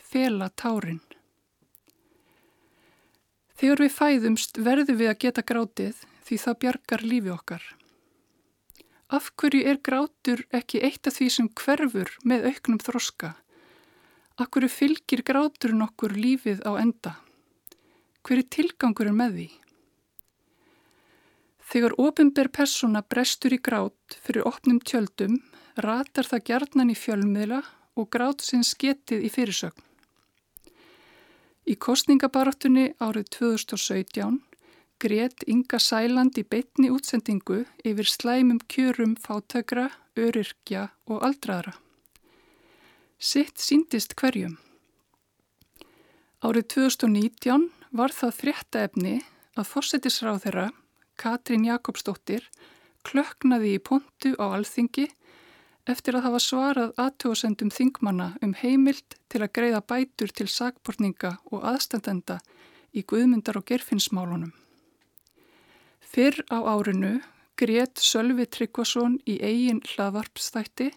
fela tárin. Þegar við fæðumst verðum við að geta grátið því það bjargar lífi okkar. Af hverju er grátur ekki eitt af því sem hverfur með auknum þroska? Af hverju fylgir gráturinn okkur lífið á enda? Hver er tilgangurinn með því? Þegar ofinber persóna brestur í grát fyrir opnum tjöldum, ratar það gjarnan í fjölmiðla og grát sinn sketið í fyrirsögn. Í kostningabaráttunni árið 2017 grét Inga Sæland í beitni útsendingu yfir slæmum kjörum fátökra, öryrkja og aldraðra. Sitt síndist hverjum. Árið 2019 var það fréttaefni að fórsetisráð þeirra, Katrín Jakobsdóttir, klöknaði í pontu á alþingi eftir að hafa svarað aðtjóðsendum þingmanna um heimild til að greiða bætur til sagbortninga og aðstandenda í guðmyndar og gerfinsmálunum. Fyrr á árinu grét Sölvi Tryggvason í eigin hlaðvarpstætti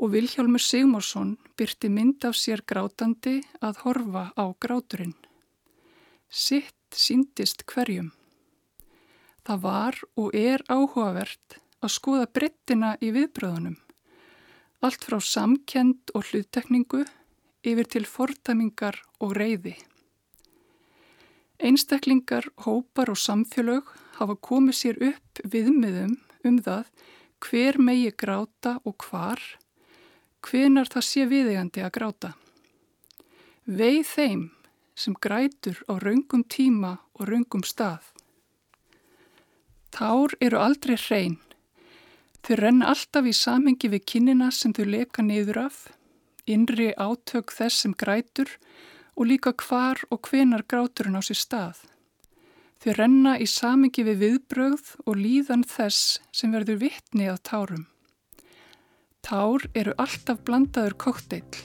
og Vilhjálmur Sigmarsson byrti mynd af sér grátandi að horfa á gráturinn. Sitt síndist hverjum. Það var og er áhugavert að skoða brettina í viðbröðunum. Allt frá samkend og hluttekningu yfir til fortamingar og reyði. Einstaklingar, hópar og samfélög hafa komið sér upp viðmiðum um það hver megi gráta og hvar, hvenar það sé viðegandi að gráta. Veið þeim sem grætur á raungum tíma og raungum stað. Tár eru aldrei hrein. Þau renna alltaf í samhengi við kinnina sem þau leka niður af, innri átök þess sem grætur og líka hvar og hvenar gráturinn á sér stað. Þau renna í samhengi við viðbrögð og líðan þess sem verður vittni að tárum. Tár eru alltaf blandaður kokteill,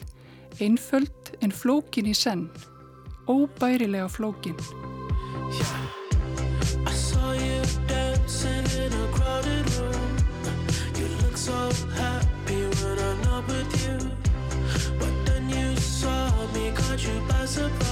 einföld en flókin í senn, óbærilega flókin. You by surprise.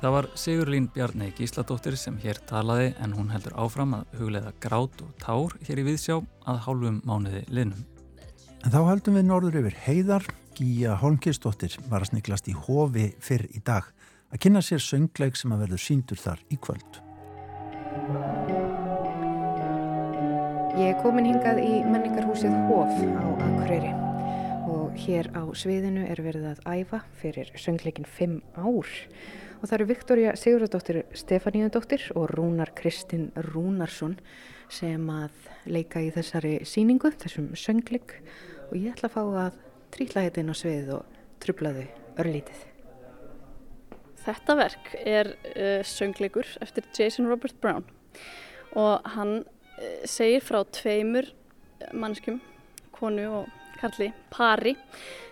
Það var Sigurlín Bjarni Gísladóttir sem hér talaði en hún heldur áfram að hugleiða grát og tár hér í viðsjá að hálfum mánuði linnum. En þá heldum við norður yfir heiðar. Gíja Holmkistóttir var að sniglast í hofi fyrr í dag að kynna sér söngleik sem að verður síndur þar í kvöld. Ég er komin hingað í menningarhúsið Hof á Akureyri og hér á sviðinu er verið að æfa fyrir söngleikin 5 ár og það eru Viktoria Sigurðardóttir Stefaníudóttir og Rúnar Kristinn Rúnarsson sem að leika í þessari síningu, þessum söngleik og ég ætla að fá að trýtla þetta inn á sviðið og trubla þau örlítið. Þetta verk er uh, söngleikur eftir Jason Robert Brown og hann uh, segir frá tveimur mannskum, konu og karli, pari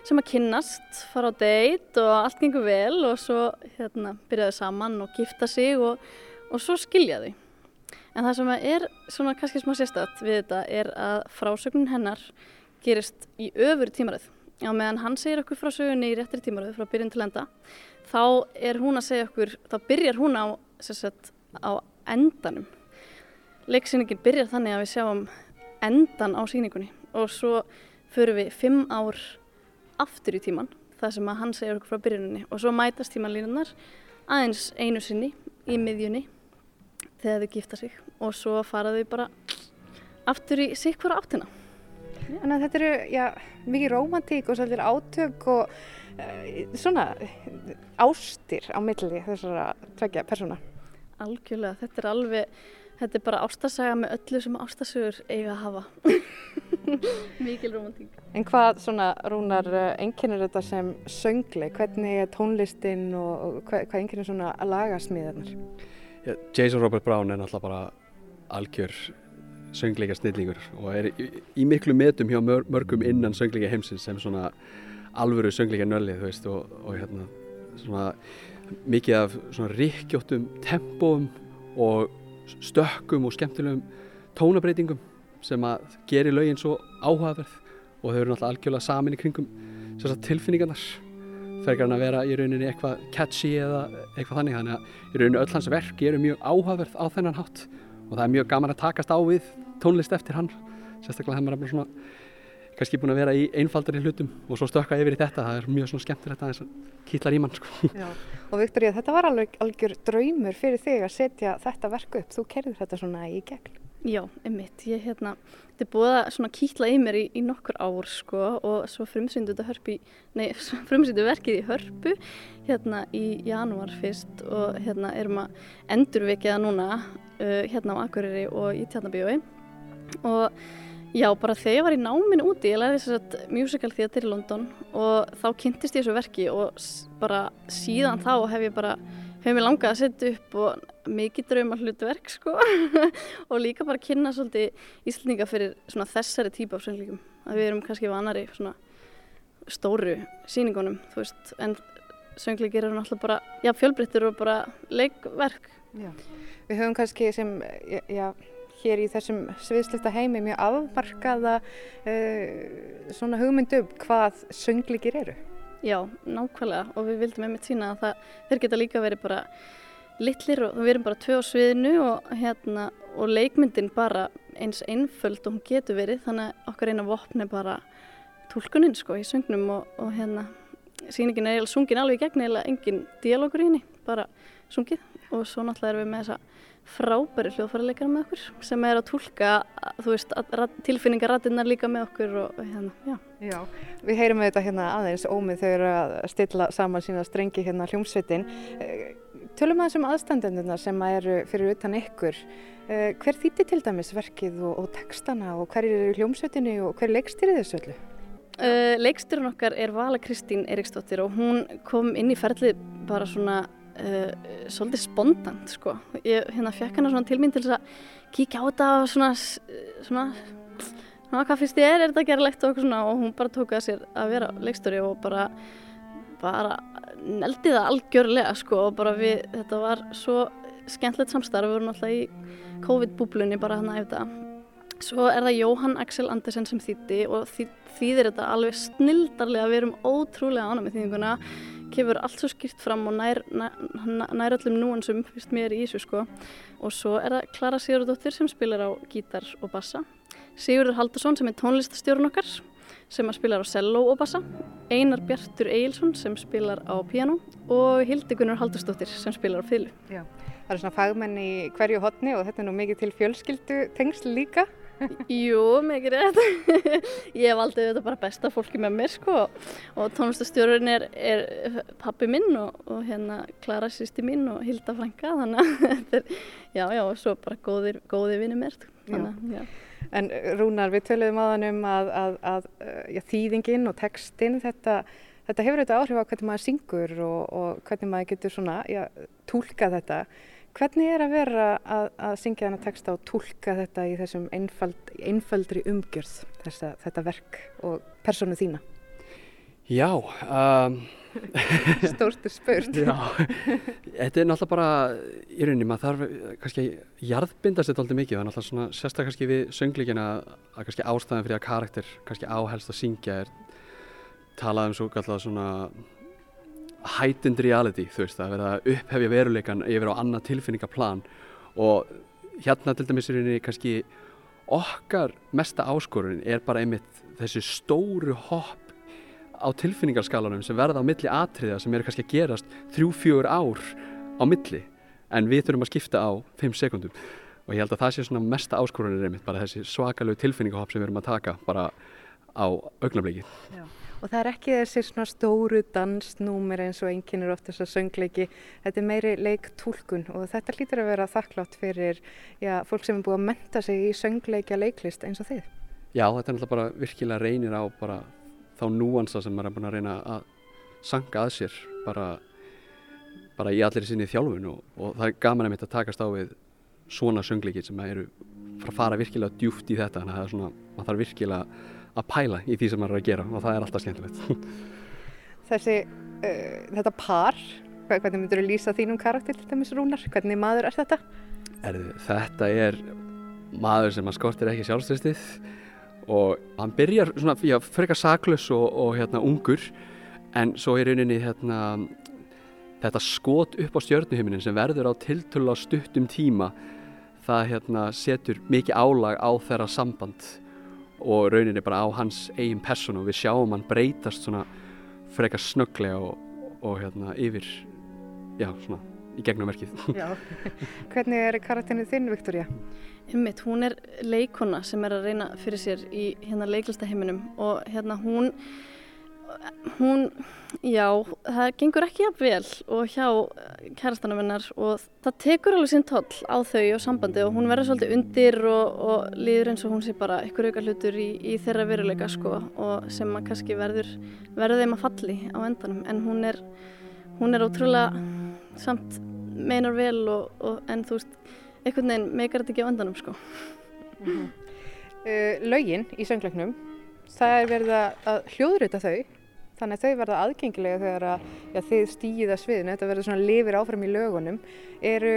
sem að kynnast, fara á date og allt gengur vel og svo hérna, byrjaði saman og gifta sig og, og svo skilja þau. En það sem er svona kannski smá sérstætt við þetta er að frásögnin hennar gerist í öfur tímaröð. Já, meðan hann segir okkur frá sögunni í réttri tímaröð frá byrjun til enda, þá er hún að segja okkur, þá byrjar hún á, sagt, á endanum. Leiksýningin byrjar þannig að við sjáum endan á sýningunni og svo förum við fimm ár aftur í tíman, það sem að hann segir okkur frá byrjuninni og svo mætast tímanlínunar aðeins einu sinni í miðjunni þegar þau gifta sig og svo fara þau bara aftur í sikkvara áttina. Þannig að þetta eru, já, mikið rómantík og svolítið átök og uh, svona ástir á milli þessara tveggja persóna. Algjörlega, þetta er alveg, þetta er bara ástasaga með öllu sem ástasögur eiga að hafa. [LAUGHS] Mikil romantík. En hvað svona rúnar enginnir þetta sem söngli? Hvernig er tónlistin og, hvað, hvað enginnir svona lagasmiðarnar? Ja, Jason Robert Brown er náttúrulega bara algjör söngleika snillingur og er í, í miklu metum hjá mör, mörgum innan söngleika heimsins sem svona alvöru söngleika nöllið veist, og, og hérna svona mikið af svona rikkjóttum tempóum og stökkum og skemmtilegum tónabreitingum sem að geri lögin svo áhugaverð og þau eru náttúrulega algjörlega samin í kringum tilfinningarnar. Frekar hann að vera í rauninni eitthvað catchy eða eitthvað þannig þannig að í rauninni öll hans verk eru mjög áhugaverð á þennan hátt og það er mjög gaman að takast á við tónlist eftir hann sérstaklega þegar maður er svona kannski búin að vera í einfaldari hlutum og svo stökka yfir í þetta. Það er mjög svona skemmtilegt að þess að kýtlar í mann sko. Og Viktoria, þetta var alveg algjör draumur fyrir þig að setja þetta verk upp. Þú kerður þetta svona í gegn. Já, einmitt, ég hérna, þetta er búið að svona kýtla í mér í, í nokkur ár sko og svo frumsyndu þetta hörpu í, nei, [LAUGHS] frumsyndu verkið í hörpu hérna í janúar fyrst og hérna erum að endurvekja það núna uh, hérna á Akureyri og í Tjarnabíói og já, bara þegar ég var í náminu úti, ég lærði þess að musical theater í London og þá kynntist ég þessu verki og bara síðan þá hef ég bara hefur mér langað að setja upp og mikið drauma hlutverk sko. [LAUGHS] Og líka bara kynna svolítið íslendinga fyrir svona þessari típa af söngleikum að við erum kannski vanari svona stóru síningunum þú veist en söngleikir eru náttúrulega bara já fjölbreyttur og bara leikverk. Já. Við höfum kannski sem já, hér í þessum sviðslista heimi mjög afmarkaða uh, svona hugmyndu hvað söngleikir eru. Já, nákvæmlega og við vildum einmitt sína að það, þeir geta líka verið bara litlir og við erum bara tvö á sviðinu og, hérna, og leikmyndin bara eins einföld og hún getur verið þannig að okkar eina vopn er bara tólkuninn sko í söngnum og, og hérna síningin er sungin alveg gegn eiginlega engin dialogur í henni, bara sungið og svo náttúrulega erum við með þessa frábæri hljóðfæraleikara með okkur sem er að tólka, þú veist, tilfinningarattinnar líka með okkur og, hérna, já. Já, við heyrum þetta hérna aðeins ómið eru að stilla saman sína strengi hérna hljómsveitin. Tölum aðeins um aðstandenduna sem eru fyrir utan ykkur. Hver þýtti til dæmis verkið og, og textana og hver eru hljómsveitinu og hver leikstýrið þessu öllu? Uh, leikstyrun okkar er Vala Kristín Eriksdóttir og hún kom inn í ferlið bara svona Uh, svolítið spontant sko. Ég hérna fekk hana svona til mín til að kíkja á þetta og svona svona, svona hvað finnst ég er, er þetta gerlegt? og, svona, og hún bara tók að sér að vera leikstöri og bara bara neldi það algjörlega sko. Og bara við, þetta var svo skemmtilegt samstarf, við vorum alltaf í COVID-búblunni bara hann að eftir svo er það Jóhann Axel Andersen sem þýtti og þý, þýðir þetta alveg snildarlega, við erum ótrúlega ánum með þýðinguna kemur allt svo skýrt fram og nær, nær, nær öllum núansum fyrst mér í þessu sko. Og svo er það Klara Sigurðardóttir sem spilar á gítar og bassa. Sigurður Haldursson sem er tónlistastjórun okkar sem spilar á cello og bassa. Einar Bjartur Eilsson sem spilar á piano og Hildi Gunnar Haldursdóttir sem spilar á fylgu Já, það eru svona fagmenn í hverju hotni og þetta er nú mikið til fjölskyldu tengsl líka Jú, mikið rétt. [LAUGHS] ég hef aldrei þetta bara besta fólki með mér sko og tónlistastjórun er, er pappi minn og, og hérna Klara sýsti mín og Hilda Franka þannig að [LAUGHS] þetta er, já, já, og svo bara góðir, góðir vinni mér. Þannig, já. Já. En Rúnar, við töluðum aðan um að, að, að já, þýðingin og textin, þetta, þetta hefur auðvitað áhrif á hvernig maður syngur og, og hvernig maður getur svona, já, tólka þetta. Hvernig er að vera að, að syngja þennan texta og tólka þetta í þessum einfald, einfaldri umgjörð þessa, þetta verk og personu þína? Já. Um, [LAUGHS] Stórstu spurt. Já, þetta er náttúrulega bara í rauninni, maður þarf kannski að jarðbindast þetta alltaf mikið, það er náttúrulega svona sérstaklega kannski við sönglíkina að kannski ástæðan fyrir að karakter kannski áhelst að syngja er talað um svo kallar svona heightened reality, þú veist, að vera að upphefja veruleikan yfir á annað tilfinningaplan og hérna til dæmis er henni kannski okkar mesta áskorun er bara einmitt þessi stóru hopp á tilfinningarskalanum sem verða á milli atriða sem eru kannski að gerast þrjú-fjögur ár á milli en við þurfum að skipta á 5 sekundum og ég held að það sé svona mesta áskorunir einmitt bara þessi svakalegu tilfinningahopp sem við erum að taka bara á augnabliki. Já. Og það er ekki þessi svona stóru dansnúmer eins og einkynir oft þess að söngleiki. Þetta er meiri leiktúlkun og þetta hlýtur að vera þakklátt fyrir já, fólk sem er búið að menta sig í söngleikja leiklist eins og þið. Já, þetta er náttúrulega bara virkilega reynir á bara þá núansa sem maður er búin að reyna að sanga að sér bara, bara í allir sinni þjálfun og, og það er gaman að mitt að takast á við svona söngleikir sem eru að fara virkilega djúft í þetta þannig að það er svona, maður þarf virkilega að pæla í því sem maður er að gera og það er alltaf skemmtilegt. [LAUGHS] Þessi, uh, þetta par, hvernig myndur þú lýsa þínum karakter til dæmis Rúnar? Hvernig maður er þetta? Er, þetta er maður sem að skortir ekki sjálfströstið og hann byrjar svona, já, frekar saklus og, og hérna ungur en svo er rauninni hérna þetta skot upp á stjörnuhiminin sem verður á tiltölu á stuttum tíma það hérna setur mikið álag á þeirra samband og rauninni bara á hans eigin person og við sjáum hann breytast svona frekar snögglega og, og hérna yfir já svona í gegnum verkið [LAUGHS] Já, [LAUGHS] hvernig er karakterinu þinn Viktoria? Einmitt, hún er leikona sem er að reyna fyrir sér í hérna leiklistaheiminum og hérna hún hún, já, það gengur ekki jafn vel og hjá kærastanum hennar og það tekur alveg sinn toll á þau og sambandi og hún verður svolítið undir og, og líður eins og hún sé bara ykkur auka hlutur í, í þeirra veruleika sko og sem að kannski verður verður þeim að falli á endanum en hún er, hún er ótrúlega samt meinar vel og, og en þú veist, einhvern veginn meikar þetta ekki á endanum sko mm -hmm. uh, Laugin í söngleiknum það er verið að hljóðrita þau þannig að þau verða aðgengilega þegar að já, þið stíðið að sviðinu, þetta verður svona lifir áfram í lögunum. Eru,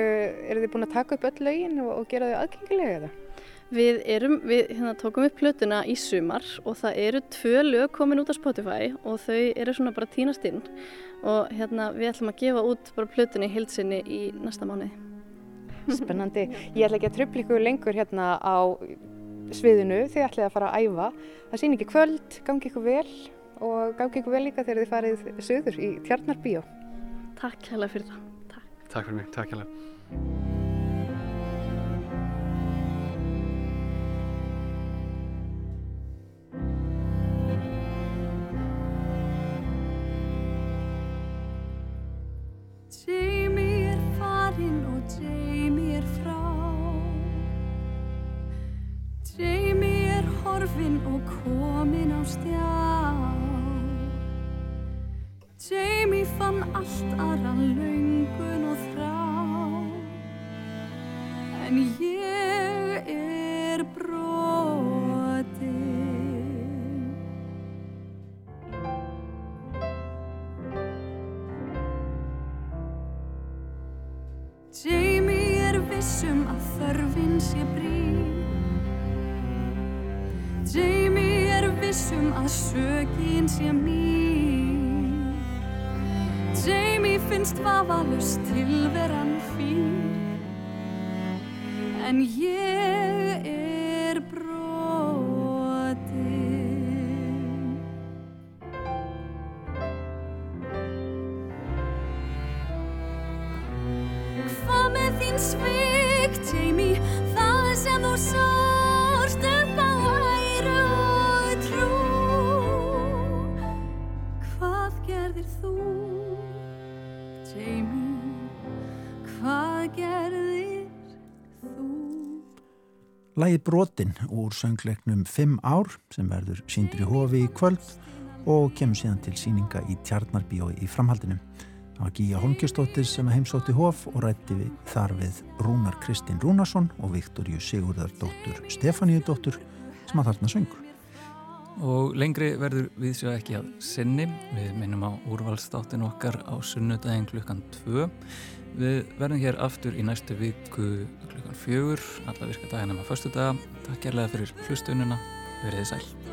eru þið búin að taka upp öll lögin og, og gera þau aðgengilega eða? Við, erum, við hérna, tókum upp plötuna í sumar og það eru tvö lög komin út á Spotify og þau eru svona bara tínast inn og hérna, við ætlum að gefa út bara plötuna í heilsinni í næsta mánuði. [LAUGHS] Spennandi. Ég ætla ekki að tröfla ykkur lengur hérna á sviðinu, þið ætlaði að fara að æfa. Það sín ekki kvöld, gangi ykkur vel og gangi ykkur vel líka þegar þið farið söður í Tjarnarbíó. Takk hella fyrir það. Takk. Takk fyrir mig, takk hérlega. Jamie er farinn og Jamie frá Jamie horfinn og kominn á stjá Jamie fann allt aðra löngun og þrá. En ég er brotin. Jamie er vissum að þörfin sé brýn. Jamie er vissum að sökin sé mín Jamie finnst vafalust tilveran fín. En ég er Lægið Brotin úr söngleiknum 5 ár sem verður síndur í hofi í kvöld og kemur síðan til síninga í Tjarnarbíói í framhaldinu. Það var Gíja Holmgjörnsdóttir sem heimsótti hof og rætti við, þar við Rúnar Kristinn Rúnarsson og Viktoríu Sigurðardóttur Stefaníudóttur sem að þarna söng. Og lengri verður við séu ekki að sinni. Við minnum á úrvalstáttin okkar á sunnudaginn klukkan 2. Við verðum hér aftur í næstu viku klukkan 4, alla virka daginn nema förstu daga. Takk kærlega fyrir hlustununa. Verðið sæl.